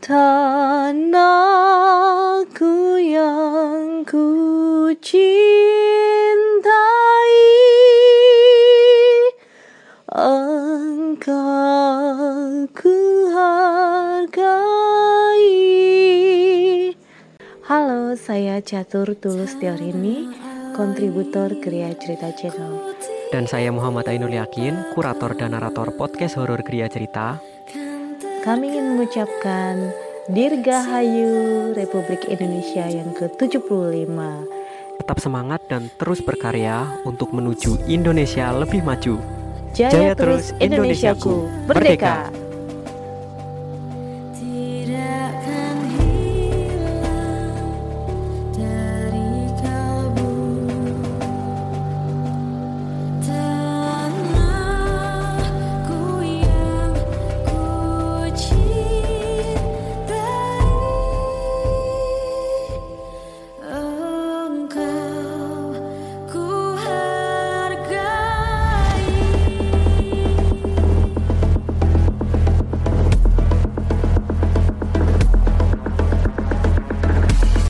Tanahku yang ku cintai Engkau ku hargai Halo, saya Catur Tulus Teorini, kontributor Gria Cerita Channel. Dan saya Muhammad Ainul Yakin, kurator dan narator podcast horor Gria Cerita. Kami ingin mengucapkan Dirgahayu Republik Indonesia yang ke-75. Tetap semangat dan terus berkarya untuk menuju Indonesia lebih maju. Jaya, terus Indonesiaku, merdeka.